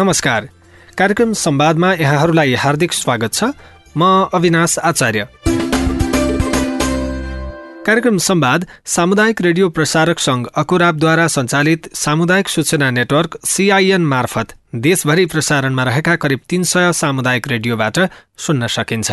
नमस्कार। कार्यक्रम संवादमा यहाँहरूलाई हार्दिक स्वागत छ। म अविनाश आचार्य। कार्यक्रम संवाद सामुदायिक रेडियो प्रसारक संघ अकुराबद्वारा सञ्चालित सामुदायिक सूचना नेटवर्क सिआइएन मार्फत देशभरि प्रसारणमा रहेका करिब तीन सय सामुदायिक रेडियोबाट सुन्न सकिन्छ।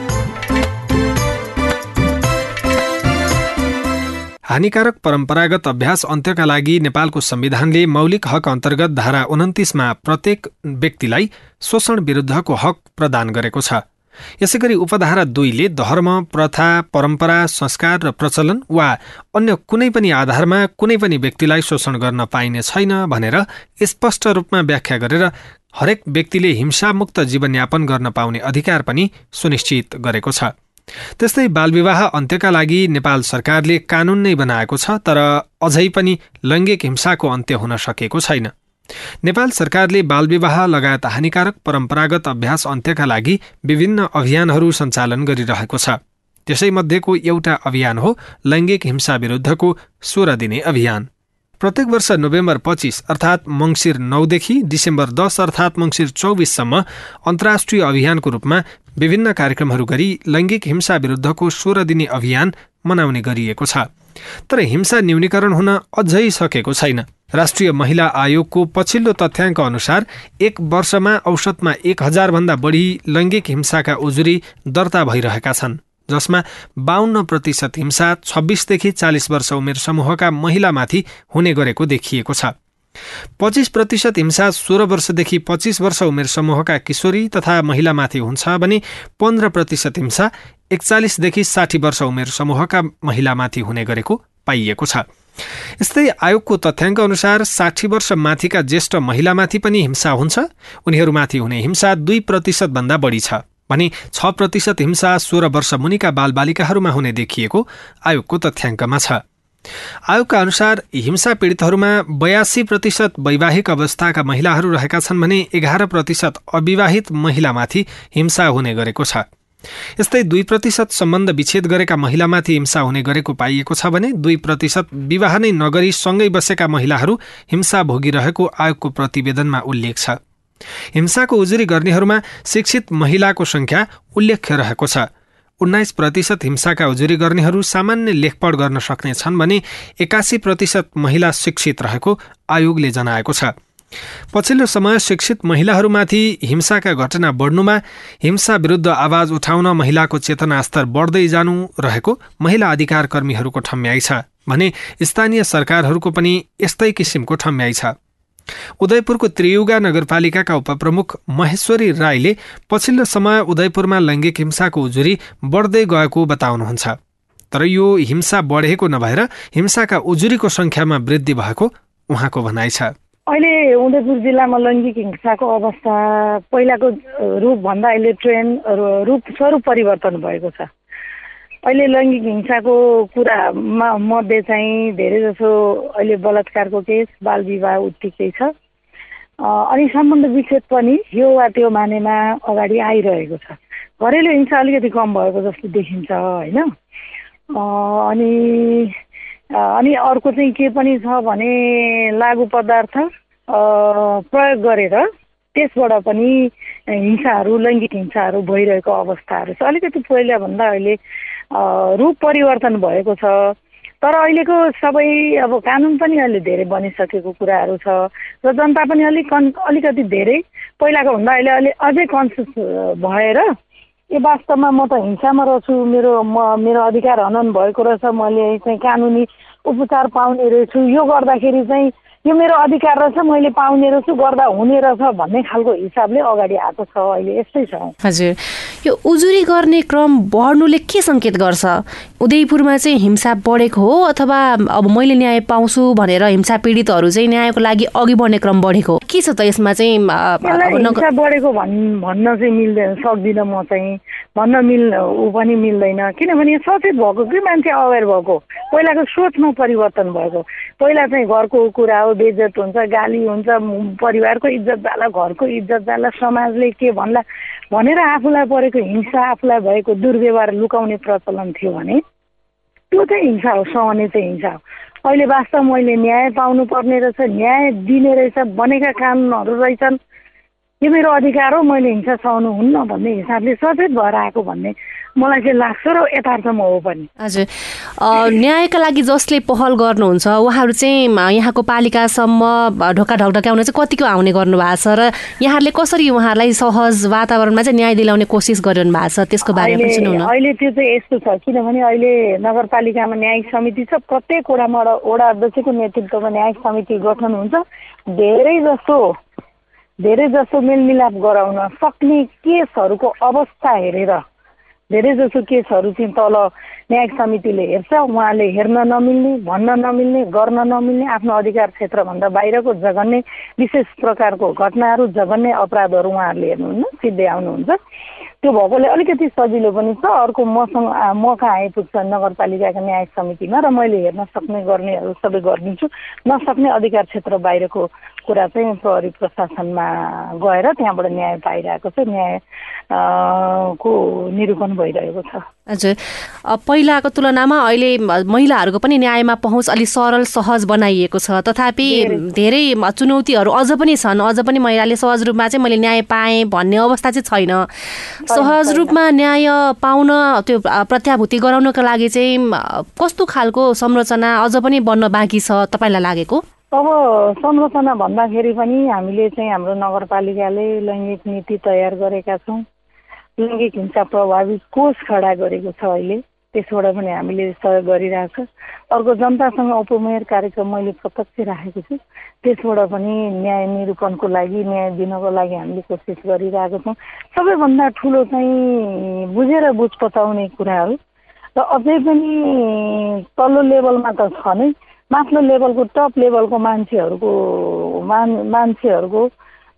हानिकारक परम्परागत अभ्यास अन्त्यका लागि नेपालको संविधानले मौलिक हक अन्तर्गत धारा उन्तिसमा प्रत्येक व्यक्तिलाई शोषण विरुद्धको हक प्रदान गरेको छ। यसै गरी उपधारा दुईले धर्म प्रथा परम्परा संस्कार र प्रचलन वा अन्य कुनै पनि आधारमा कुनै पनि व्यक्तिलाई शोषण गर्न पाइने छैन भनेर स्पष्ट रूपमा व्याख्या गरेर हरेक व्यक्तिले हिंसामुक्त जीवनयापन गर्न पाउने अधिकार पनि सुनिश्चित गरेको छ। त्यस्तै बालविवाह अन्त्यका लागि नेपाल सरकारले कानून नै बनाएको छ तर अझै पनि लैङ्गिक हिंसाको अन्त्य हुन सकेको छैन। नेपाल सरकारले बालविवाह लगायत हानिकारक परम्परागत अभ्यास अन्त्यका लागि विभिन्न अभियानहरू सञ्चालन गरिरहेको छ। त्यसैमध्येको एउटा अभियान हो लैङ्गिक हिंसा विरुद्धको सोह्र दिने अभियान। प्रत्येक वर्ष नोभेम्बर पच्चिस अर्थात् मङ्सिर नौदेखि डिसेम्बर दस अर्थात् मङ्सिर चौबिससम्म अन्तर्राष्ट्रिय अभियानको रूपमा विभिन्न कार्यक्रमहरू गरी लैङ्गिक हिंसा विरुद्धको सोह्र दिने अभियान मनाउने गरिएको छ। तर हिंसा न्यूनीकरण हुन अझै सकेको छैन। राष्ट्रिय महिला आयोगको पछिल्लो तथ्याङ्क अनुसार एक वर्षमा औसतमा एक हजारभन्दा बढी लैङ्गिक हिंसाका उजुरी दर्ता भइरहेका छन्। जसमा बाहन्न प्रतिशत हिंसा छब्बिसदेखि चालिस वर्ष उमेर समूहका महिलामाथि हुने गरेको देखिएको छ। पच्चिस प्रतिशत हिंसा सोह्र वर्षदेखि पच्चिस वर्ष उमेर समूहका किशोरी तथा महिलामाथि हुन्छ भने पन्ध्र प्रतिशत हिंसा एकचालिसदेखि साठी वर्ष उमेर समूहका महिलामाथि हुने गरेको पाइएको छ। यस्तै आयोगको तथ्याङ्क अनुसार साठी वर्ष माथिका ज्येष्ठ महिलामाथि पनि हिंसा हुन्छ उनीहरूमाथि हुने हिंसा दुई प्रतिशतभन्दा बढी छ। भने छ प्रतिशत हिंसा सोह्र वर्ष मुनिका बालबालिकाहरूमा हुने देखिएको आयोगको तथ्याङ्कमा छ। आयोगका अनुसार हिंसा पीडितहरूमा बयासी प्रतिशत वैवाहिक अवस्थाका महिलाहरू रहेका छन् भने एघार प्रतिशत अविवाहित महिलामाथि हिंसा हुने गरेको छ। यस्तै दुई प्रतिशत सम्बन्ध विच्छेद गरेका महिलामाथि हिंसा हुने गरेको पाइएको छ भने दुई प्रतिशत विवाह नै नगरी सँगै बसेका महिलाहरू हिंसा भोगिरहेको आयोगको प्रतिवेदनमा उल्लेख छ। हिंसाको उजुरी गर्नेहरूमा शिक्षित महिलाको संख्या उल्लेख्य रहेको छ। उन्नाइस प्रतिशत हिंसाका उजुरी गर्नेहरू सामान्य लेखपढ गर्न सक्ने छन् भने एकासी प्रतिशत महिला शिक्षित रहेको आयोगले जनाएको छ। पछिल्लो समय शिक्षित महिलाहरूमाथि हिंसाका घटना बढ्नुमा हिंसा विरुद्ध आवाज उठाउन महिलाको चेतना स्तर बढ्दै जानु रहेको महिला अधिकार कर्मीहरूको ठम्याइ छ। भने स्थानीय सरकारहरूको पनि यस्तै किसिमको ठम्याइ छ। उदयपुरको त्रियुगा नगरपालिकाका उपप्रमुख महेश्वरी राईले पछिल्लो समय उदयपुरमा लैङ्गिक हिंसाको उजुरी बढ्दै गएको बताउनुहुन्छ। तर यो हिंसा बढेको नभएर हिंसाका उजुरीको संख्यामा वृद्धि भएको उहाँको भनाइ छ। अहिले उदयपुर जिल्लामा लैङ्गिक हिंसाको अवस्था पहिलाको रूपभन्दा अहिले ट्रेन्ड रूप स्वरूप परिवर्तन भएको छ। अहिले लैङ्गिक हिंसाको कुरामा मध्ये चाहिँ धेरै जसो अहिले बलात्कारको केस बाल विवाह उत्तिकै छ। अनि सम्बन्ध विच्छेद पनि यो वा त्यो मानेमा अगाडि आइरहेको छ। घरेलु हिंसा अलिकति कम भएको जस्तो देखिन्छ होइन? अनि अनि अर्को चाहिँ के पनि छ भने लागु पदार्थ प्रयोग गरेर त्यसबाट पनि हिंसाहरू लैङ्गिक हिंसाहरू भइरहेको अवस्थाहरू छ। अलिकति पहिलाभन्दा अहिले रूप परिवर्तन भएको छ। तर अहिलेको सबै अब कानुन पनि अहिले धेरै बनिसकेको कुराहरू छ र जनता पनि अलिक कन् अलिकति धेरै। पहिलाको भन्दा अहिले अहिले अझै कन्सियस भएर ए वास्तवमा म त हिंसामा रहेछु मेरो म मेरो अधिकार हनन भएको रहेछ मैले चाहिँ कानुनी उपचार पाउने रहेछु। यो गर्दाखेरि चाहिँ यो मेरो अधिकार रहेछ मैले पाउने रहेछु गर्दा हुने रहेछ भन्ने खालको हिसाबले अगाडि आएको छ अहिले यस्तै छ। हजुर। यो उजुरी गर्ने क्रम बढ्नुले के सङ्केत गर्छ? उदयपुरमा चाहिँ हिंसा बढेको हो अथवा अब मैले न्याय पाउँछु भनेर हिंसा पीडितहरू चाहिँ न्यायको लागि अघि बढ्ने क्रम बढेको के छ त यसमा चाहिँ हिंसा बढेको भन् भन्न चाहिँ मिल्दैन सक्दिनँ म चाहिँ। भन्न मिल ऊ पनि मिल्दैन। किनभने सचेत भएको कि मान्छे अवेर भएको? पहिलाको सोचमा परिवर्तन भएको। पहिला चाहिँ घरको कुरा हो बेजत हुन्छ गाली हुन्छ परिवारको इज्जत जाला घरको इज्जत जाला समाजले के भन्ला भनेर आफूलाई परेको हिंसा आफूलाई भएको दुर्व्यवहार लुकाउने प्रचलन थियो भने त्यो चाहिँ हिंसा हो सहने चाहिँ हिंसा हो। अहिले वास्तव मैले न्याय पाउनुपर्ने रहेछ न्याय दिने रहेछ बनेका कानुनहरू रहेछन्। यो मेरो अधिकार हो मैले हिंसा सहनु हुन्न भन्ने हिसाबले सचेत भएर आएको भन्ने मलाई चाहिँ लाग्छ र यथार्थमा हो पनि। हजुर। न्यायका लागि जसले पहल गर्नुहुन्छ उहाँहरू चाहिँ यहाँको पालिकासम्म ढोका ढकढक्याउन चाहिँ कतिको आउने गर्नु भएको छ र यहाँहरूले कसरी उहाँहरूलाई सहज वातावरणमा चाहिँ न्याय दिलाउने कोसिस गरिरहनु भएको छ त्यसको बारेमा पनि सुनाउनु अहिले त्यो चाहिँ यस्तो छ किनभने अहिले नगरपालिकामा न्यायिक समिति छ प्रत्येक वडामा वडा अध्यक्षको नेतृत्वमा न्यायिक समिति गठन हुन्छ। धेरै जस्तो धेरै जसो मेलमिलाप गराउन सक्ने केसहरूको अवस्था हेरेर धेरै जसो केसहरू चाहिँ तल न्यायिक समितिले हेर्छ उहाँले हेर्न नमिल्ने भन्न नमिल्ने गर्न नमिल्ने आफ्नो अधिकार क्षेत्रभन्दा बाहिरको जघन्य विशेष प्रकारको घटनाहरू जघन्य अपराधहरू उहाँहरूले हेर्नुहुन्न सिद्धै आउनुहुन्छ। त्यो भएकोले अलिकति सजिलो पनि छ। अर्को मसँग म कहाँ आइपुग्छ नगरपालिकाको न्याय समितिमा र मैले हेर्न सक्ने गर्नेहरू सबै गरिदिन्छु। नसक्ने अधिकार क्षेत्र बाहिरको कुरा चाहिँ प्रहरी प्रशासनमा गएर त्यहाँबाट न्याय पाइरहेको छ। न्याय को निरूपण भइरहेको छ। हजुर। पहिलाको तुलनामा अहिले महिलाहरूको पनि न्यायमा पहुँच अलिक सरल सहज बनाइएको छ। तथापि धेरै। चुनौतीहरू अझ पनि छन्। अझ पनि महिलाले सहज रूपमा चाहिँ मैले न्याय पाएँ भन्ने अवस्था चाहिँ छैन। सहज रूपमा न्याय पाउन त्यो प्रत्याभूति गराउनको लागि चाहिँ कस्तो खालको संरचना अझ पनि बन्न बाँकी छ तपाईँलाई लागेको? अब संरचना भन्दाखेरि पनि हामीले चाहिँ हाम्रो नगरपालिकाले लैङ्गिक नीति तयार गरेका छौँ। लैङ्गिक हिंसा प्रभावित कोष खडा गरेको छ अहिले। त्यसबाट पनि हामीले सहयोग गरिरहेको छ। अर्को जनतासँग उपमेयर कार्यक्रम मैले प्रत्यक्ष राखेको छु। त्यसबाट पनि न्याय निरूपणको लागि न्याय दिनको लागि हामीले कोसिस गरिरहेको छौँ। सबैभन्दा ठुलो चाहिँ बुझेर बुझ पचाउने कुराहरू र अझै पनि तल्लो लेभलमा त छ नै। माथिल्लो लेभलको टप लेभलको मान्छेहरूको मान मान्छेहरूको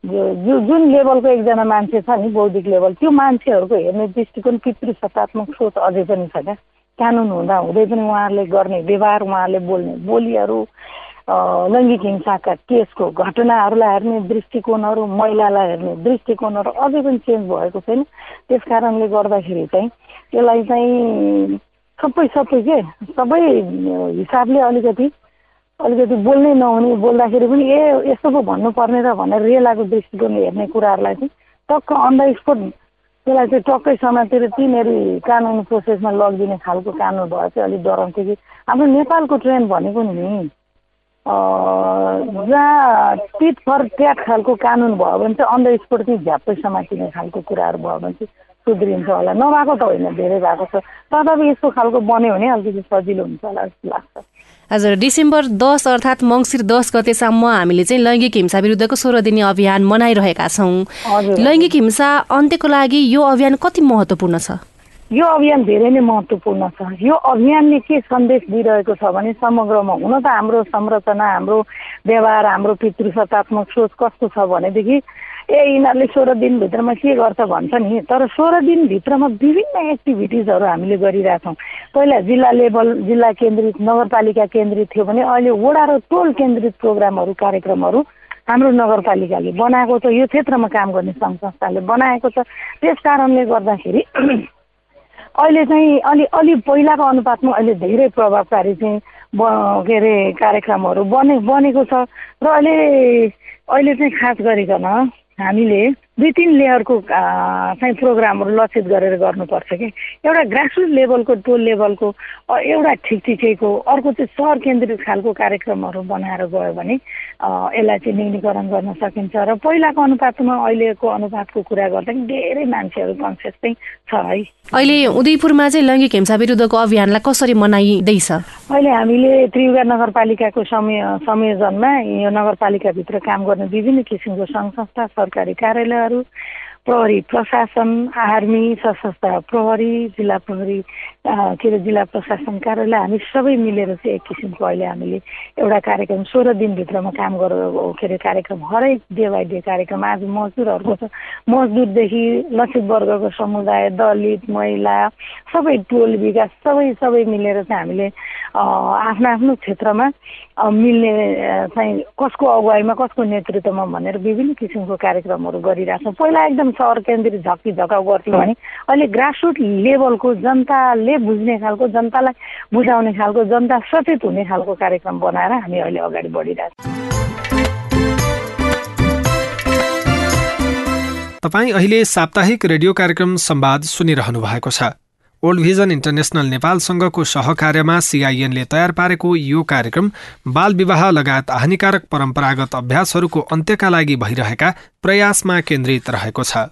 जो जुन लेभलको एकजना मान्छे छ नि बौद्धिक लेभल त्यो मान्छेहरूको हेर्ने दृष्टिकोण पितृसत्तात्मक सोच अझै पनि छ क्या। कानुन हुँदा हुँदै पनि उहाँहरूले गर्ने व्यवहार उहाँहरूले बोल्ने बोलीहरू लैङ्गिक हिंसाका केसको घटनाहरूलाई हेर्ने दृष्टिकोणहरू महिलालाई हेर्ने दृष्टिकोणहरू अझै पनि चेन्ज भएको छैन। त्यस कारणले गर्दाखेरि चाहिँ यसलाई चाहिँ सबै सबै के सबै हिसाबले अलिकति अलिकति बोल्नै नहुने बोल्दाखेरि पनि ए यस्तो पो भन्नुपर्ने र भनेर रेलाको दृष्टिकोणले हेर्ने कुराहरूलाई चाहिँ टक्क अन द स्पोट त्यसलाई चाहिँ टक्कै समातेर तिनीहरू कानुन प्रोसेसमा लगिदिने खालको कानुन भए चाहिँ अलिक डराउँथ्यो कि। हाम्रो नेपालको ट्रेन्ड भनेको नि जहाँ टिट फर ट्याट खालको कानुन भयो भने चाहिँ अन द चाहिँ झ्याप्पै समातिने खालको कुराहरू भयो भने चाहिँ सुध्रिन्छ होला। नभएको त होइन धेरै भएको छ। तथापि यस्तो खालको बन्यो भने अलिकति सजिलो हुन्छ होला जस्तो लाग्छ। हजुर डिसेम्बर दस अर्थात् मङ्सिर दस गतेसम्म हामीले चाहिँ लैङ्गिक हिंसा विरुद्धको सोह्र दिने अभियान मनाइरहेका छौँ। लैङ्गिक हिंसा अन्त्यको लागि यो अभियान कति महत्त्वपूर्ण छ? यो अभियान धेरै नै महत्त्वपूर्ण छ। यो अभियानले के सन्देश दिइरहेको छ भने समग्रमा हुन त हाम्रो संरचना हाम्रो व्यवहार हाम्रो पितृसत्तात्मक सोच कस्तो छ भनेदेखि ए यिनीहरूले सोह्र दिनभित्रमा के गर्छ भन्छ नि? तर सोह्र दिनभित्रमा विभिन्न एक्टिभिटिजहरू हामीले गरिरहेछौँ। पहिला जिल्ला लेभल जिल्ला केन्द्रित नगरपालिका केन्द्रित थियो भने अहिले वडा र टोल केन्द्रित प्रोग्रामहरू कार्यक्रमहरू हाम्रो नगरपालिकाले बनाएको छ। यो क्षेत्रमा काम गर्ने सङ्घ संस्थाले बनाएको छ। त्यस कारणले गर्दाखेरि अहिले चाहिँ अलि अलि पहिलाको अनुपातमा अहिले धेरै प्रभावकारी चाहिँ ब के अरे कार्यक्रमहरू बने बनेको छ। र अहिले अहिले चाहिँ खास गरिकन हामीले दुई तिन लेयरको चाहिँ प्रोग्रामहरू लक्षित गरेर गर्नुपर्छ कि। एउटा ग्रासरुट लेभलको टोल लेभलको एउटा ठिक ठिकैको अर्को चाहिँ सहर केन्द्रित खालको कार्यक्रमहरू बनाएर गयो भने यसलाई चाहिँ न्यूनीकरण गर्न सकिन्छ र पहिलाको अनुपातमा अहिलेको अनुपातको कुरा गर्दा धेरै मान्छेहरू कन्सियस चाहिँ छ है। अहिले उदयपुरमा चाहिँ लैङ्गिक हिंसा विरुद्धको अभियानलाई कसरी मनाइँदैछ? अहिले हामीले त्रियुगा नगरपालिकाको समय संयोजनमा यो नगरपालिकाभित्र काम गर्ने विभिन्न किसिमको सङ्घ संस्था सरकारी कार्यालयहरू प्रहरी प्रशासन आर्मी सशस्त्र प्रहरी जिल्ला प्रहरी के अरे जिल्ला प्रशासन कार्यालय हामी सबै मिलेर चाहिँ एक किसिमको अहिले हामीले एउटा कार्यक्रम सोह्र दिनभित्रमा काम गरेर के अरे कार्यक्रम हरेक डे बाई डे कार्यक्रम। आज मजदुरहरूको छ मजदुरदेखि लक्षित वर्गको समुदाय दलित महिला सबै टोल विकास सबै सबै मिलेर चाहिँ हामीले आफ्नो आफ्नो क्षेत्रमा मिल्ने चाहिँ कसको अगुवाईमा कसको नेतृत्वमा भनेर विभिन्न किसिमको कार्यक्रमहरू गरिरहेको छौँ पहिला एकदम सहर केन्द्रित झक्की झकाउ गर्थ्यौँ भने अहिले ग्रासरुट लेभलको जनताले बुझ्ने खालको जनतालाई बुझाउने खालको जनता सचेत हुने खालको कार्यक्रम बनाएर हामी अहिले अगाडि बढिरहेको छौँ तपाईँ अहिले साप्ताहिक रेडियो कार्यक्रम संवाद सुनिरहनु भएको छ। ओल्ड भिजन इन्टरनेसनल नेपालसँगको सहकार्यमा सिआइएनले तयार पारेको यो कार्यक्रम बाल विवाह लगायत हानिकारक परम्परागत अभ्यासहरूको अन्त्यका लागि भइरहेका प्रयासमा केन्द्रित रहेको छ।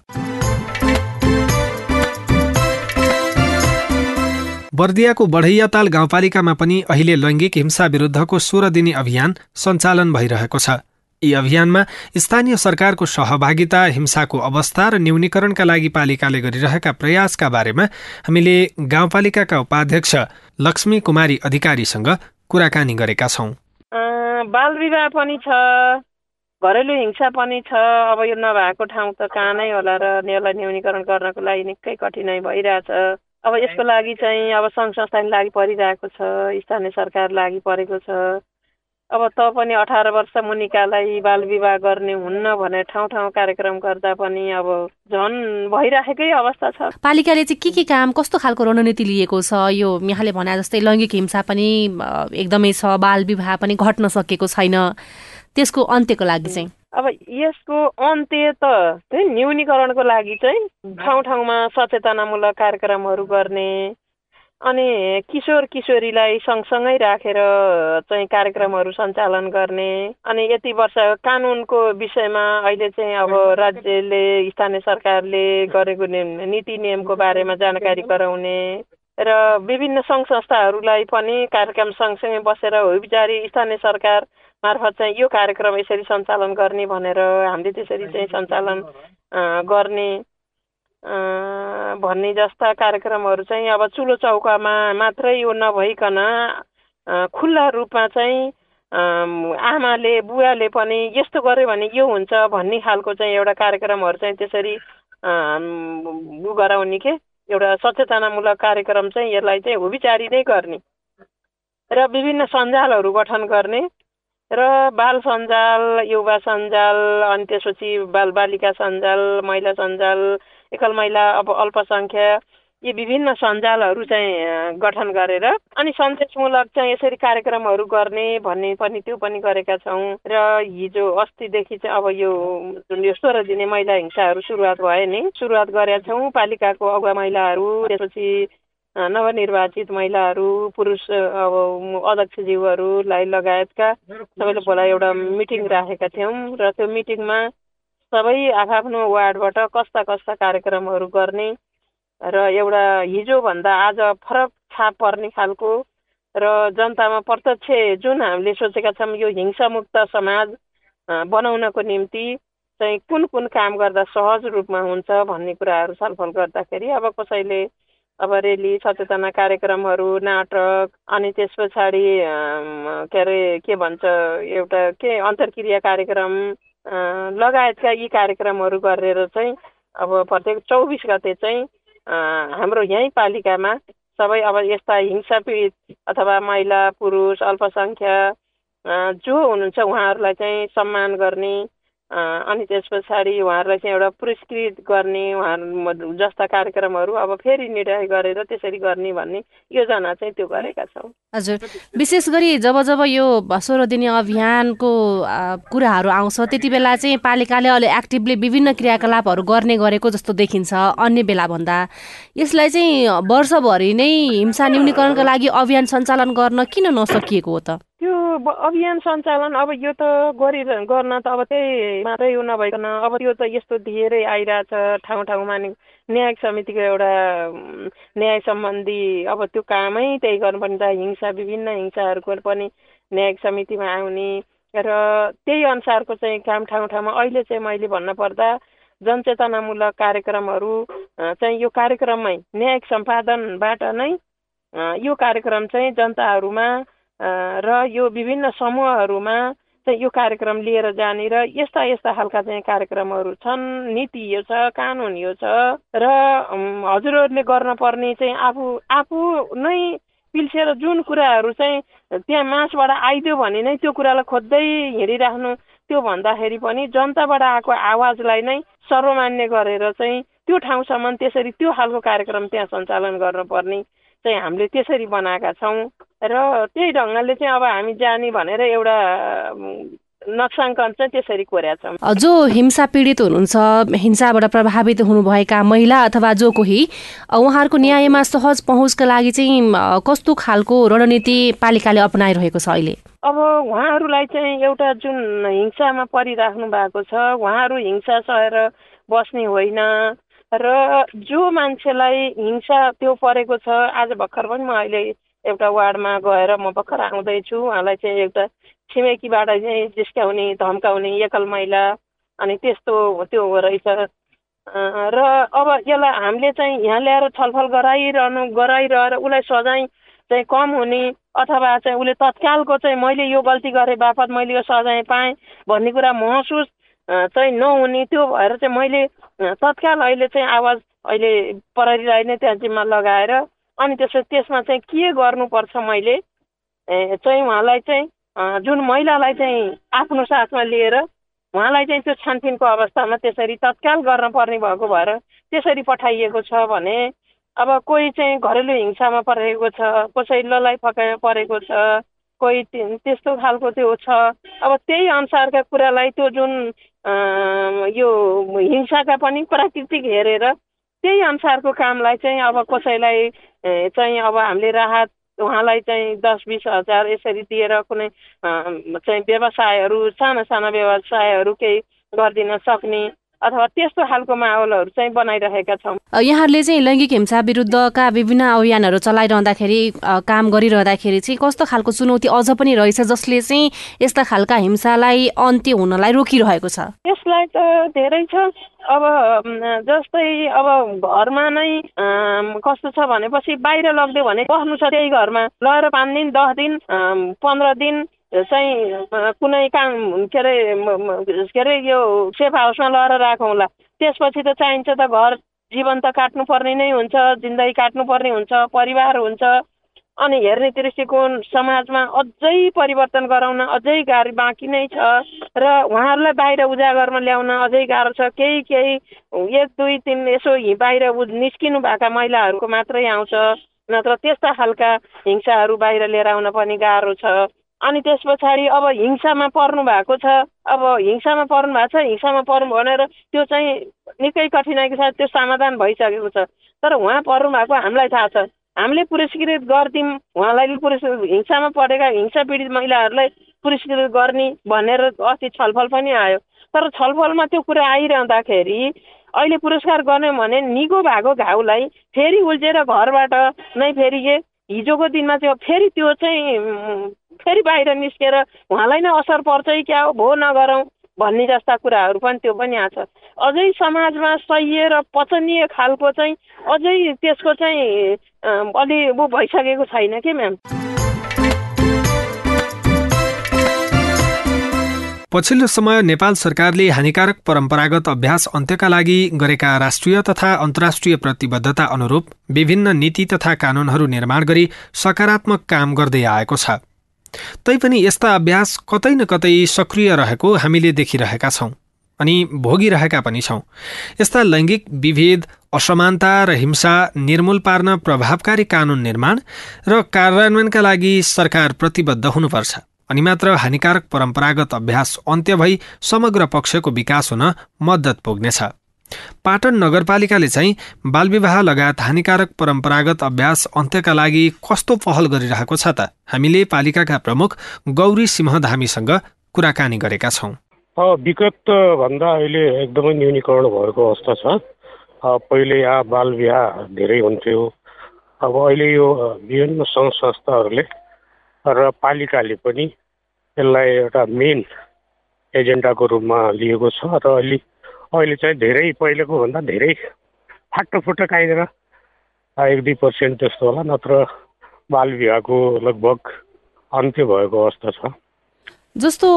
बर्दियाको बढैयाताल गाउँपालिकामा पनि अहिले लैङ्गिक हिंसा विरुद्धको सोह्र दिने अभियान सञ्चालन भइरहेको छ। यी अभियानमा स्थानीय सरकारको सहभागिता हिंसाको अवस्था र न्यूनीकरणका लागि पालिकाले गरिरहेका प्रयासका बारेमा हामीले गाउँपालिकाका उपाध्यक्ष लक्ष्मी कुमारी अधिकारीसँग कुराकानी गरेका छौँ। बाल विवाह पनि छ घरेलु हिंसा पनि छ अब यो नभएको ठाउँ त कहाँ नै होला र यसलाई न्यूनीकरण गर्नको लागि निकै कठिनाइ भइरहेछ। अब यसको लागि चाहिँ अब सङ्घ संस्थान लागि परिरहेको छ स्थानीय सरकार लागि परेको छ। अब त पनि अठार वर्ष मुनिकालाई बाल विवाह गर्ने हुन्न भनेर ठाउँ ठाउँ कार्यक्रम गर्दा पनि अब झन् भइराखेकै अवस्था छ। पालिकाले चाहिँ के के काम कस्तो खालको रणनीति लिएको छ? यो यहाँले भने जस्तै लैङ्गिक हिंसा पनि एकदमै छ बाल विवाह पनि घट्न सकेको छैन। त्यसको अन्त्यको लागि चाहिँ। अब यसको अन्त्य त न्यूनीकरणको लागि चाहिँ ठाउँ ठाउँमा सचेतनामूलक कार्यक्रमहरू गर्ने अनि किशोर किशोरीलाई सँगसँगै राखेर चाहिँ कार्यक्रमहरू सञ्चालन गर्ने। अनि यति वर्ष कानुनको विषयमा अहिले चाहिँ अब राज्यले स्थानीय सरकारले गरेको नीति नियमको बारेमा जानकारी गराउने र विभिन्न सङ्घ संस्थाहरूलाई पनि कार्यक्रम सँगसँगै बसेर हो बिचारी स्थानीय सरकार मार्फत चाहिँ यो कार्यक्रम यसरी सञ्चालन गर्ने भनेर हामीले त्यसरी चाहिँ सञ्चालन गर्ने। भन्ने जस्ता कार्यक्रमहरू चाहिँ अब चुलो चौकामा मात्रै यो नभइकन खुल्ला रूपमा चाहिँ आमाले बुवाले पनि यस्तो गर्यो भने यो हुन्छ भन्ने खालको चाहिँ एउटा कार्यक्रमहरू चाहिँ त्यसरी गराउने के? एउटा सचेतनामूलक कार्यक्रम चाहिँ यसलाई चाहिँ हुबिचारी नै गर्ने र विभिन्न सञ्जालहरू गठन गर्ने र बाल सञ्जाल युवा सञ्जाल अनि त्यसपछि बालबालिका सञ्जाल महिला सञ्जाल एकल महिला अब अल्पसङ्ख्या यी विभिन्न सञ्जालहरू चाहिँ गठन गरेर अनि सन्देशमूलक चाहिँ यसरी कार्यक्रमहरू गर्ने भन्ने पनि त्यो पनि गरेका छौँ। र हिजो अस्तिदेखि चाहिँ अब यो जुन यो सोह्र दिने महिला हिंसाहरू सुरुवात भयो नि सुरुवात गरेका छौँ। पालिकाको अगुवा महिलाहरू त्यसपछि नवनिर्वाचित महिलाहरू पुरुष अब अध्यक्षज्यूहरूलाई लगायतका सबैले बोला एउटा मिटिङ राखेका थियौँ। र त्यो मिटिङमा सबै आफ्नो वार्डबाट कस्ता कस्ता कार्यक्रमहरू गर्ने र एउटा हिजोभन्दा आज फरक छाप पर्ने खालको र जनतामा प्रत्यक्ष जुन हामीले सोचेका छौँ यो हिंसामुक्त समाज बनाउनको निम्ति चाहिँ कुन कुन काम गर्दा सहज रूपमा हुन्छ भन्ने कुराहरू छलफल गर्दाखेरि अब कसैले अब रेली सचेतना कार्यक्रमहरू नाटक अनि त्यस पछाडि के अरे के भन्छ एउटा के अन्तर्क्रिया कार्यक्रम लगायतका यी कार्यक्रमहरू गरेर चाहिँ अब प्रत्येक चौबिस गते चाहिँ हाम्रो यहीँ पालिकामा सबै अब यस्ता हिंसा पीडित अथवा महिला पुरुष अल्पसङ्ख्या जो हुनुहुन्छ उहाँहरूलाई चाहिँ सम्मान गर्ने अनि त्यस पछाडि उहाँहरूलाई चाहिँ एउटा पुरस्कृत गर्ने उहाँहरू जस्ता कार्यक्रमहरू अब फेरि निर्णय गरेर त्यसरी गर्ने भन्ने योजना चाहिँ त्यो गरेका छौँ। हजुर। विशेष गरी जब जब यो सोह्र दिने अभियानको कुराहरू आउँछ त्यति बेला चाहिँ पालिकाले अलि एक्टिभली विभिन्न क्रियाकलापहरू गर्ने गरेको जस्तो देखिन्छ अन्य बेला भन्दा यसलाई चाहिँ वर्षभरि नै हिंसा न्यूनीकरणका लागि अभियान सञ्चालन गर्न किन नसकिएको हो त? त्यो अभियान सञ्चालन अब यो त गरि गर्न त अब त्यही मात्रै यो नभइकन अब यो त यस्तो धेरै आइरहेछ ठाउँ ठाउँमा नि। न्यायिक समितिको एउटा न्याय सम्बन्धी अब त्यो कामै त्यही गर्नुपर्ने त हिंसा विभिन्न हिंसाहरूको पनि न्यायिक समितिमा आउने। र त्यही अनुसारको चाहिँ काम ठाउँ ठाउँमा अहिले चाहिँ मैले भन्न पर्दा जनचेतनामूलक कार्यक्रमहरू चाहिँ यो कार्यक्रममै न्यायिक सम्पादनबाट नै यो कार्यक्रम चाहिँ जनताहरूमा र यो विभिन्न समूहहरूमा चाहिँ यो कार्यक्रम लिएर जाने र यस्ता यस्ता खालका चाहिँ कार्यक्रमहरू छन् नीति यो छ कानुन यो छ र हजुरहरूले गर्न पर्ने चाहिँ आफू आफू नै पिल्सेर जुन कुराहरू चाहिँ त्यहाँ मासबाट आइदियो भने नै त्यो कुरालाई खोज्दै हिँडिराख्नु त्यो भन्दाखेरि पनि जनताबाट आएको आवाजलाई नै सर्वमान्य गरेर चाहिँ त्यो ठाउँसम्म त्यसरी त्यो खालको कार्यक्रम त्यहाँ सञ्चालन गर्नुपर्ने चाहिँ हामीले त्यसरी बनाएका छौँ र त्यही ढङ्गले चाहिँ अब हामी जाने भनेर एउटा नक्साङ्कन चाहिँ त्यसरी कोरेका छौँ। जो हिंसा पीडित हुनुहुन्छ हिंसाबाट प्रभावित हुनुभएका महिला अथवा जो कोही उहाँहरूको न्यायमा सहज पहुँचका लागि चाहिँ कस्तो खालको रणनीति पालिकाले अप्नाइरहेको छ अहिले? अब उहाँहरूलाई चाहिँ एउटा जुन हिंसामा परिराख्नु भएको छ उहाँहरू हिंसा सहेर बस्ने होइन। र जो मान्छेलाई हिंसा त्यो परेको छ आज भर्खर पनि म अहिले एउटा वार्डमा गएर म भर्खर आउँदैछु उहाँलाई चाहिँ एउटा छिमेकीबाट चाहिँ जिस्काउने धम्काउने एकल महिला अनि त्यस्तो त्यो रहेछ। र अब यसलाई हामीले चाहिँ यहाँ ल्याएर छलफल गराइरहनु गराइरहेर उसलाई सजाय चाहिँ कम हुने अथवा चाहिँ उसले तत्कालको चाहिँ मैले यो गल्ती गरेँ बापत मैले यो सजाय पाएँ भन्ने कुरा महसुस चाहिँ नहुने त्यो भएर चाहिँ मैले तत्काल अहिले चाहिँ आवाज अहिले प्रहरीलाई नै त्यहाँ जिम्मा लगाएर अनि त्यसपछि त्यसमा चाहिँ के गर्नुपर्छ मैले चाहिँ उहाँलाई चाहिँ जुन महिलालाई चाहिँ आफ्नो साथमा लिएर उहाँलाई चाहिँ त्यो छानबिनको अवस्थामा त्यसरी तत्काल गर्न पर्ने भएको भएर त्यसरी पठाइएको छ भने अब कोही चाहिँ घरेलु हिंसामा परेको छ कसै ललाइ फकाइमा परेको छ कोही त्यस्तो खालको त्यो छ अब त्यही अनुसारका कुरालाई त्यो जुन यो हिंसाका पनि प्राकृतिक हेरेर त्यही अनुसारको कामलाई चाहिँ अब कसैलाई चाहिँ अब हामीले राहत उहाँलाई चाहिँ दस बिस हजार यसरी दिएर कुनै चाहिँ व्यवसायहरू साना साना व्यवसायहरू केही गरिदिन सक्ने अथवा त्यस्तो खालको माहौलहरू चाहिँ बनाइरहेका छौँ। यहाँहरूले चाहिँ लैङ्गिक हिंसा विरुद्धका विभिन्न अभियानहरू चलाइरहँदाखेरि काम गरिरहँदाखेरि चाहिँ कस्तो खालको चुनौती अझ पनि रहेछ जसले चाहिँ यस्ता खालका हिंसालाई अन्त्य हुनलाई रोकिरहेको छ? यसलाई त धेरै छ। अब जस्तै अब घरमा नै कस्तो छ भनेपछि बाहिर लगिदियो भने बस्नु छ त्यही घरमा। लगेर पाँच दिन दस दिन पन्ध्र दिन चाहिँ कुनै काम के अरे के अरे यो सेफ हाउसमा लगेर राखौँला त्यसपछि त चाहिन्छ त घर जीवन त काट्नुपर्ने नै हुन्छ जिन्दगी काट्नुपर्ने हुन्छ परिवार हुन्छ। अनि हेर्ने दृष्टिकोण समाजमा अझै परिवर्तन गराउन अझै गाह्रो बाँकी नै छ। र उहाँहरूलाई बाहिर उजागरमा ल्याउन अझै गाह्रो छ। केही केही एक दुई तिन यसो बाहिर निस्किनु भएका महिलाहरूको मात्रै आउँछ। नत्र त्यस्ता खालका हिंसाहरू बाहिर लिएर आउन पनि गाह्रो छ। अनि त्यस पछाडि अब हिंसामा पर्नु भएको छ अब हिंसामा पर्नु भएको छ हिंसामा पर्नु भनेर त्यो चाहिँ निकै कठिनाइको साथ त्यो समाधान भइसकेको छ। तर उहाँ पर्नु भएको हामीलाई थाहा छ। हामीले पुरस्कृत गरिदिउँ उहाँलाई पुरस्कृत हिंसामा परेका हिंसा पीडित महिलाहरूलाई पुरस्कृत गर्ने भनेर अस्ति छलफल पनि आयो। तर छलफलमा त्यो कुरा आइरहँदाखेरि अहिले पुरस्कार गर्ने भने निको भएको घाउलाई फेरि उल्झेर घरबाट नै फेरि हिजोको दिनमा चाहिँ फेरि त्यो चाहिँ फेरि बाहिर निस्केर उहाँलाई नै असर पर्छ कि क्या हो भो नगरौँ भन्ने जस्ता कुराहरू पनि त्यो पनि आएको छ अझै समाजमा सही र पचनीय खालको चाहिँ अझै त्यसको चाहिँ अलि ऊ भइसकेको छैन कि म्याम? पछिल्लो समय नेपाल सरकारले हानिकारक परम्परागत अभ्यास अन्त्यका लागि गरेका राष्ट्रिय तथा अन्तर्राष्ट्रिय प्रतिबद्धता अनुरूप विभिन्न नीति तथा कानूनहरू निर्माण गरी सकारात्मक काम गर्दै आएको छ। तैपनि यस्ता अभ्यास कतै न कतै सक्रिय रहेको हामीले देखिरहेका छौँ अनि भोगिरहेका पनि छौँ। यस्ता लैङ्गिक विभेद असमानता र हिंसा निर्मूल पार्न प्रभावकारी कानून निर्माण र कार्यान्वयनका लागि सरकार प्रतिबद्ध हुनुपर्छ। अनि मात्र हानिकारक परम्परागत अभ्यास अन्त्य भई समग्र पक्षको विकास हुन मद्दत पुग्नेछ। पाटन नगरपालिकाले चाहिँ बालविवाह लगायत हानिकारक परम्परागत अभ्यास अन्त्यका लागि कस्तो पहल गरिरहेको छ त? हामीले पालिकाका प्रमुख गौरी सिंहधामीसँग कुराकानी गरेका छौँ। विगत भन्दा अहिले एकदमै न्यूनीकरण भएको अवस्था छ। पहिले यहाँ बालविवाह धेरै हुन्थ्यो। अब अहिले यो विभिन्न सङ्घ संस्थाहरूले र पालिकाले पनि यसलाई एउटा मेन एजेन्डाको रूपमा लिएको छ र अलि अहिले चाहिँ धेरै पहिलेको भन्दा धेरै फाटोफुटो काहीँनिर एक दुई पर्सेन्ट त्यस्तो होला नत्र बाल विवाहको लगभग अन्त्य भएको अवस्था छ। जस्तो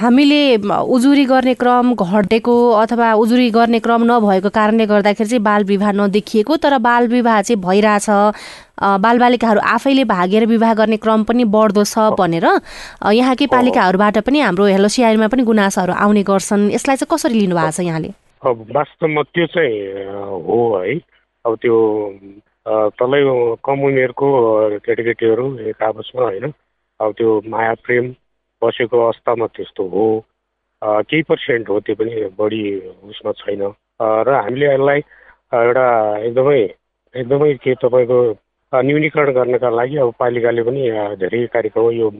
हामीले उजुरी गर्ने क्रम घटेको अथवा उजुरी गर्ने क्रम नभएको कारणले गर्दाखेरि चाहिँ बाल विवाह नदेखिएको तर बाल विवाह चाहिँ भइरहेछ। बालबालिकाहरू आफैले भागेर विवाह गर्ने क्रम पनि बढ्दो छ भनेर यहाँकै पालिकाहरूबाट पनि हाम्रो हेलो सिआइमा पनि गुनासाहरू आउने गर्छन्। यसलाई चाहिँ कसरी लिनुभएको छ यहाँले? वास्तवमा त्यो चाहिँ हो है। अब त्यो तलै कम उमेरको केटाकेटीहरू एक आपसमा होइन। अब त्यो माया प्रेम बसेको अवस्थामा त्यस्तो हो। केही पर्सेन्ट हो त्यो पनि बढी उसमा छैन। र हामीले यसलाई एउटा एकदमै एकदमै के तपाईँको न्यूनीकरण गर्नका लागि अब पालिकाले पनि धेरै कार्यक्रम यो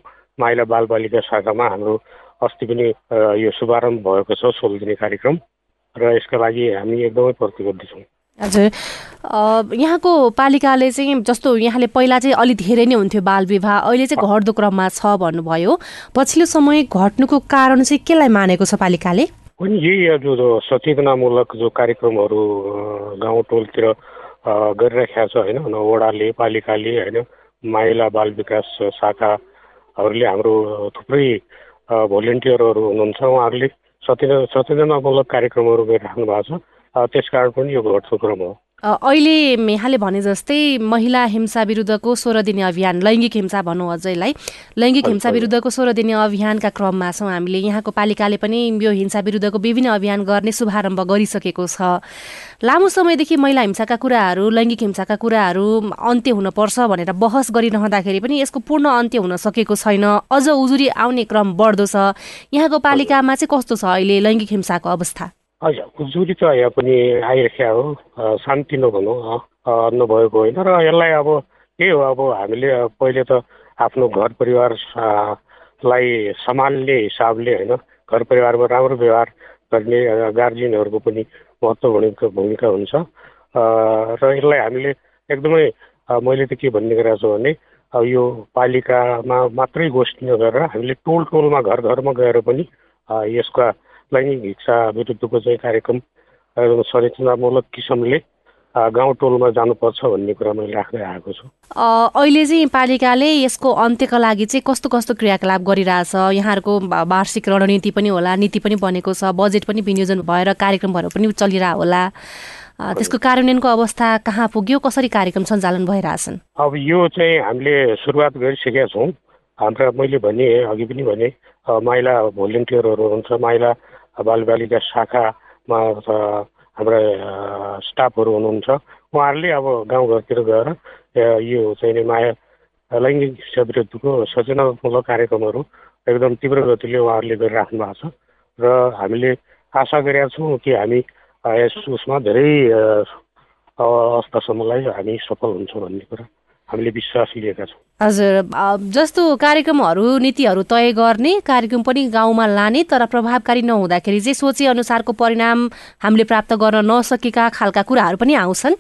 माइला बालबालिका शाखामा हाम्रो अस्ति पनि यो शुभारम्भ भएको छ सोह्र दिने कार्यक्रम। र यसका लागि हामी एकदमै प्रतिबद्ध छौँ। हजुर। यहाँको पालिकाले चाहिँ जस्तो यहाँले पहिला चाहिँ अलिक धेरै नै हुन्थ्यो बाल विवाह अहिले चाहिँ घट्दो क्रममा छ भन्नुभयो। पछिल्लो समय घट्नुको कारण चाहिँ केलाई मानेको छ पालिकाले? पनि यही जो सचेतनामूलक जो कार्यक्रमहरू गाउँ टोलतिर गरिराखेको छ होइन? वडाले पालिकाले होइन? महिला बाल विकास शाखाहरूले हाम्रो थुप्रै भोलिन्टियरहरू हुनुहुन्छ। उहाँहरूले सचेतना सचेतनामूलक कार्यक्रमहरू गरिराख्नु भएको छ। त्यसकारण पनि यो घट्दो क्रम हो। अहिले यहाँले भने जस्तै महिला हिंसा विरुद्धको सोह्र दिने अभियान लैङ्गिक हिंसा भनौँ अझैलाई लैङ्गिक हिंसा विरुद्धको सोह्र दिने अभियानका क्रममा छौँ हामीले। यहाँको पालिकाले पनि यो हिंसा विरुद्धको विभिन्न अभियान गर्ने शुभारम्भ गरिसकेको छ। लामो समयदेखि महिला हिंसाका कुराहरू लैङ्गिक हिंसाका कुराहरू अन्त्य हुनपर्छ भनेर बहस गरिरहँदाखेरि पनि यसको पूर्ण अन्त्य हुन सकेको छैन। अझ उजुरी आउने क्रम बढ्दो छ। यहाँको पालिकामा चाहिँ कस्तो छ अहिले लैङ्गिक हिंसाको अवस्था? हजुर जुरी त यहाँ पनि आइरहेको हो शान्ति नभनौँ नभएको होइन र यसलाई अब के हो अब हामीले पहिले त आफ्नो घर परिवारलाई सम्हाल्ने हिसाबले होइन घर परिवारमा राम्रो व्यवहार गर्ने गार्जियनहरूको पनि महत्त्वपूर्ण भूमिका हुन्छ र यसलाई हामीले एकदमै मैले त के भन्ने गरेको छु भने अब यो पालिकामा मात्रै गोष्ठी नगरेर हामीले टोल टोलमा घर घरमा गएर पनि यसका लैङ्गिक हिंसा विरुद्धको चाहिँ कार्यक्रम संरचनामूलक किसिमले गाउँ टोलमा जानुपर्छ भन्ने कुरा मैले राख्दै आएको छु। अहिले चाहिँ पालिकाले यसको अन्त्यका लागि चाहिँ कस्तो कस्तो क्रियाकलाप गरिरहेछ? यहाँहरूको वार्षिक रणनीति पनि होला नीति पनि बनेको छ बजेट पनि विनियोजन भएर कार्यक्रमहरू पनि चलिरह होला। त्यसको कार्यान्वयनको अवस्था कहाँ पुग्यो? कसरी कार्यक्रम सञ्चालन भइरहेछन्? अब यो चाहिँ हामीले सुरुवात गरिसकेका छौँ। हाम्रा मैले भने अघि पनि भने महिला भोलिन्टियरहरू हुन्छ महिला बालबालिका शाखामा हाम्रा स्टाफहरू हुनुहुन्छ। उहाँहरूले अब गाउँघरतिर गएर यो चाहिँ माया लैङ्गिक शिक्षा विरुद्धको सचेतनात्मक कार्यक्रमहरू एकदम तीव्र गतिले उहाँहरूले गरिराख्नु भएको छ। र हामीले आशा गरेका छौँ कि हामी यस उसमा धेरै अवस्थासम्मलाई हामी सफल हुन्छौँ भन्ने कुरा। हामीले विश्वास लिएका छौँ। हजुर जस्तो कार्यक्रमहरू नीतिहरू तय गर्ने कार्यक्रम पनि गाउँमा लाने तर प्रभावकारी नहुँदाखेरि चाहिँ सोचे अनुसारको परिणाम हामीले प्राप्त गर्न नसकेका खालका कुराहरू पनि आउँछन्।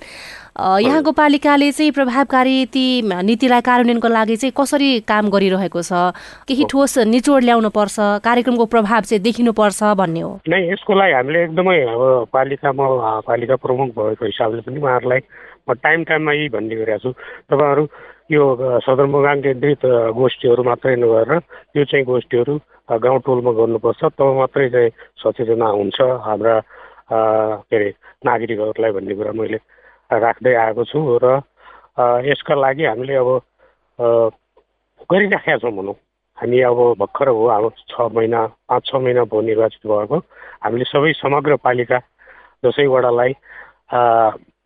यहाँको पालिकाले चाहिँ प्रभावकारी ती नीतिलाई कार्यान्वयनको लागि चाहिँ कसरी काम गरिरहेको छ? केही ठोस निचोड ल्याउनु पर्छ? कार्यक्रमको प्रभाव चाहिँ देखिनुपर्छ भन्ने हो। नै यसको लागि हामीले एकदमै अब पालिकामा पालिका प्रमुख भएको हिसाबले पनि उहाँहरूलाई टाइम टाइममा यही भन्ने गरेको छु। तपाईँहरू यो सदरमुकाम केन्द्रित गोष्ठीहरू मात्रै नगरेर यो चाहिँ गोष्ठीहरू गाउँ टोलमा गर्नुपर्छ। तब मात्रै चाहिँ सचेतना हुन्छ हाम्रा के अरे नागरिकहरूलाई भन्ने कुरा मैले राख्दै आएको छु र यसका लागि हामीले अब गरिराखेका छौँ भनौँ। हामी अब भर्खर हो अब छ महिना पाँच छ महिना भयो निर्वाचित भएको। हामीले सबै समग्र पालिका दसैँ वडालाई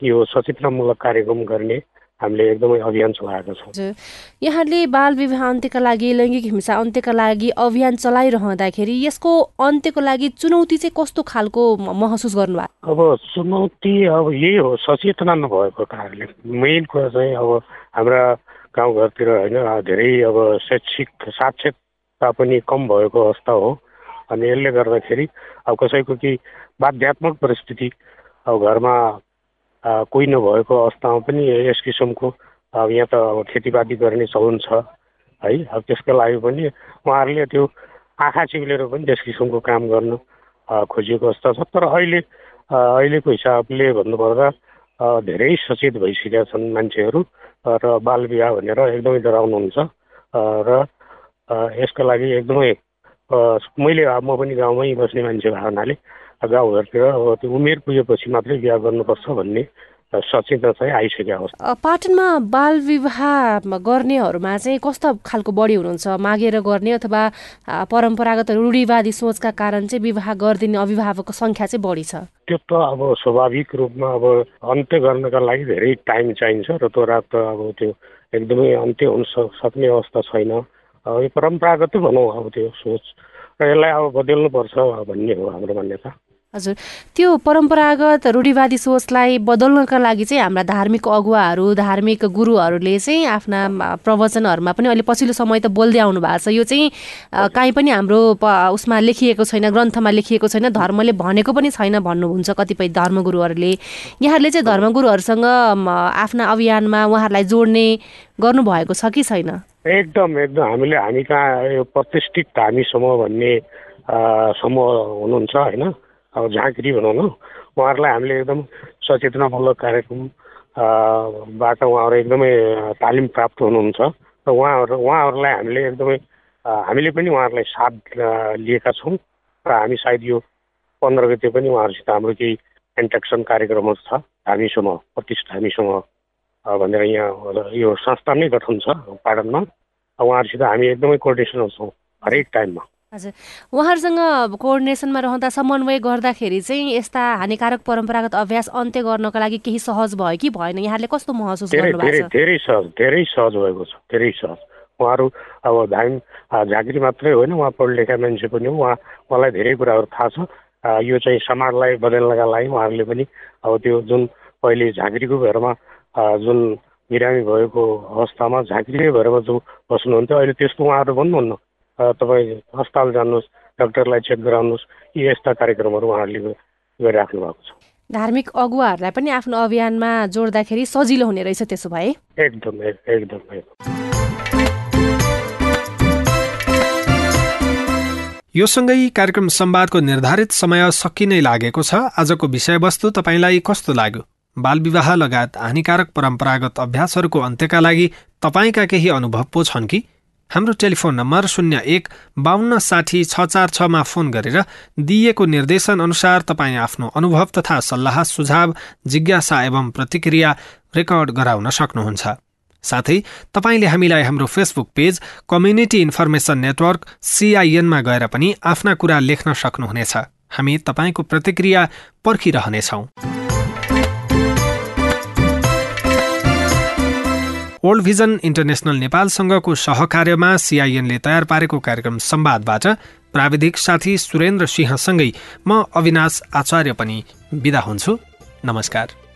यो सचेतनामूलक कार्यक्रम गर्ने हामीले एकदमै अभियान चलाएका छौँ। यहाँले बाल विवाह अन्त्यका लागि लैङ्गिक हिंसा अन्त्यका लागि अभियान चलाइरहँदाखेरि यसको अन्त्यको लागि चुनौती चाहिँ कस्तो खालको महसुस गर्नुभयो? अब चुनौती अब यही हो सचेतना नभएको कारणले। मेन कुरा चाहिँ अब हाम्रा गाउँघरतिर होइन धेरै अब शैक्षिक साक्षरता पनि कम भएको अवस्था हो। अनि यसले गर्दाखेरि अब कसैको कि बाध्यात्मक परिस्थिति अब घरमा कोही नभएको अवस्थामा पनि यस किसिमको अब यहाँ त अब खेतीपाती गर्ने चलन छ है। अब त्यसको लागि पनि उहाँहरूले त्यो आँखा चिप्लेर पनि त्यस किसिमको काम गर्नु खोजिएको अवस्था छ। तर अहिले अहिलेको हिसाबले भन्नुपर्दा धेरै सचेत भइसकेका छन् मान्छेहरू र बाल विवाह भनेर एकदमै डराउनुहुन्छ र यसको लागि एकदमै मैले म पनि गाउँमै बस्ने मान्छे भएको हुनाले गाउँघरतिर अब त्यो उमेर पुगेपछि मात्रै बिहा गर्नुपर्छ भन्ने सचेतना चाहिँ आइसकेको अवस्था। पाटनमा बाल विवाह गर्नेहरूमा चाहिँ कस्तो खालको बढी हुनुहुन्छ? मागेर गर्ने अथवा परम्परागत रूढिवादी सोचका कारण चाहिँ विवाह गरिदिने अभिभावकको सङ्ख्या चाहिँ बढी छ? त्यो त अब स्वाभाविक रूपमा अब अन्त्य गर्नका लागि धेरै टाइम चाहिन्छ र त्यो रात त अब त्यो एकदमै अन्त्य हुन सक्ने अवस्था छैन। यो परम्परागत भनौँ अब त्यो सोच। र यसलाई अब बदल्नुपर्छ भन्ने हो हाम्रो मान्यता। हजुर। त्यो परम्परागत रूढिवादी सोचलाई बदल्नका लागि चाहिँ हाम्रा धार्मिक अगुवाहरू धार्मिक गुरुहरूले चाहिँ आफ्ना प्रवचनहरूमा पनि अहिले पछिल्लो समय त बोल्दै आउनु भएको छ। यो चाहिँ काहीँ पनि हाम्रो उसमा लेखिएको छैन ग्रन्थमा लेखिएको छैन धर्मले भनेको पनि छैन भन्नुहुन्छ कतिपय धर्मगुरुहरूले। यहाँहरूले चाहिँ धर्मगुरुहरूसँग आफ्ना अभियानमा उहाँहरूलाई जोड्ने गर्नुभएको छ कि छैन? एकदम एकदम। हामीले हामी कहाँ यो प्रतिष्ठित धामी समूह भन्ने समूह हुनुहुन्छ होइन? अब झाँक्री भनौँ न उहाँहरूलाई हामीले एकदम सचेतनामूलक कार्यक्रम बाट उहाँहरू एकदमै तालिम प्राप्त हुनुहुन्छ। र उहाँहरू उहाँहरूलाई हामीले एकदमै हामीले पनि उहाँहरूलाई साथ लिएका छौँ। र हामी सायद यो पन्ध्र गते पनि उहाँहरूसित हाम्रो केही इन्ट्रेक्सन कार्यक्रमहरू छ। हामी समूह प्रतिष्ठा हामी समूह भनेर यहाँ यो संस्था नै गठन छ पाटनमा उहाँहरूसित हामी एकदमै कोर्डिनेसनमा छौँ हरेक टाइममा। हजुर। उहाँहरूसँग कोअर्डिनेसनमा रहँदा समन्वय गर्दाखेरि चाहिँ यस्ता हानिकारक परम्परागत अभ्यास अन्त्य गर्नको लागि केही सहज भयो कि भएन? यहाँले कस्तो महसुस गर्नुभएको छ? धेरै सहज धेरै सहज भएको छ धेरै सहज। उहाँहरू अब धाम झाँक्री मात्रै होइन उहाँ पढ लेखा मान्छे पनि हो। उहाँ उहाँलाई धेरै कुराहरू थाहा छ। यो चाहिँ समाजलाई बदल्नका लागि उहाँहरूले पनि अब त्यो जुन पहिले झाँक्रीको घरमा जुन बिरामी भएको अवस्थामा झाँक्रीकै घरमा जो बस्नुहुन्थ्यो अहिले त्यस्तो उहाँहरू भन्नुहुन्न। तपाईँ अस्पताल जानुहोस् डक्टरलाई चेक गराउनुहोस् यी यस्ता कार्यक्रमहरू उहाँहरूले गरिराख्नु भएको छ। धार्मिक अगुवाहरूलाई पनि आफ्नो अभियानमा जोड्दाखेरि सजिलो हुने रहेछ त्यसो भए। एकदम एकदम यो सँगै कार्यक्रम संवादको निर्धारित समय सकिनै लागेको छ। आजको विषयवस्तु तपाईँलाई कस्तो लाग्यो? बालविवाह लगायत हानिकारक परम्परागत अभ्यासहरूको अन्त्यका लागि तपाईँका केही अनुभव पो छन् कि? हाम्रो टेलिफोन नम्बर शून्य एक बाहन्न साठी छ चार छमा फोन गरेर दिइएको निर्देशन अनुसार तपाईँ आफ्नो अनुभव तथा सल्लाह सुझाव जिज्ञासा एवं प्रतिक्रिया रेकर्ड गराउन सक्नुहुन्छ। साथै तपाईँले हामीलाई हाम्रो Facebook page community information network सिआइएनमा गएर पनि आफ्ना कुरा लेख्न सक्नुहुनेछ। हामी तपाईँको प्रतिक्रिया पर्खिरहनेछौँ। वर्ल्ड भिजन इन्टरनेसनल नेपालसँगको सहकार्यमा सिआइएनले तयार पारेको कार्यक्रम संवादबाट प्राविधिक साथी सुरेन्द्र सिंहसँगै म अविनाश आचार्य पनि विदा हुन्छु। नमस्कार।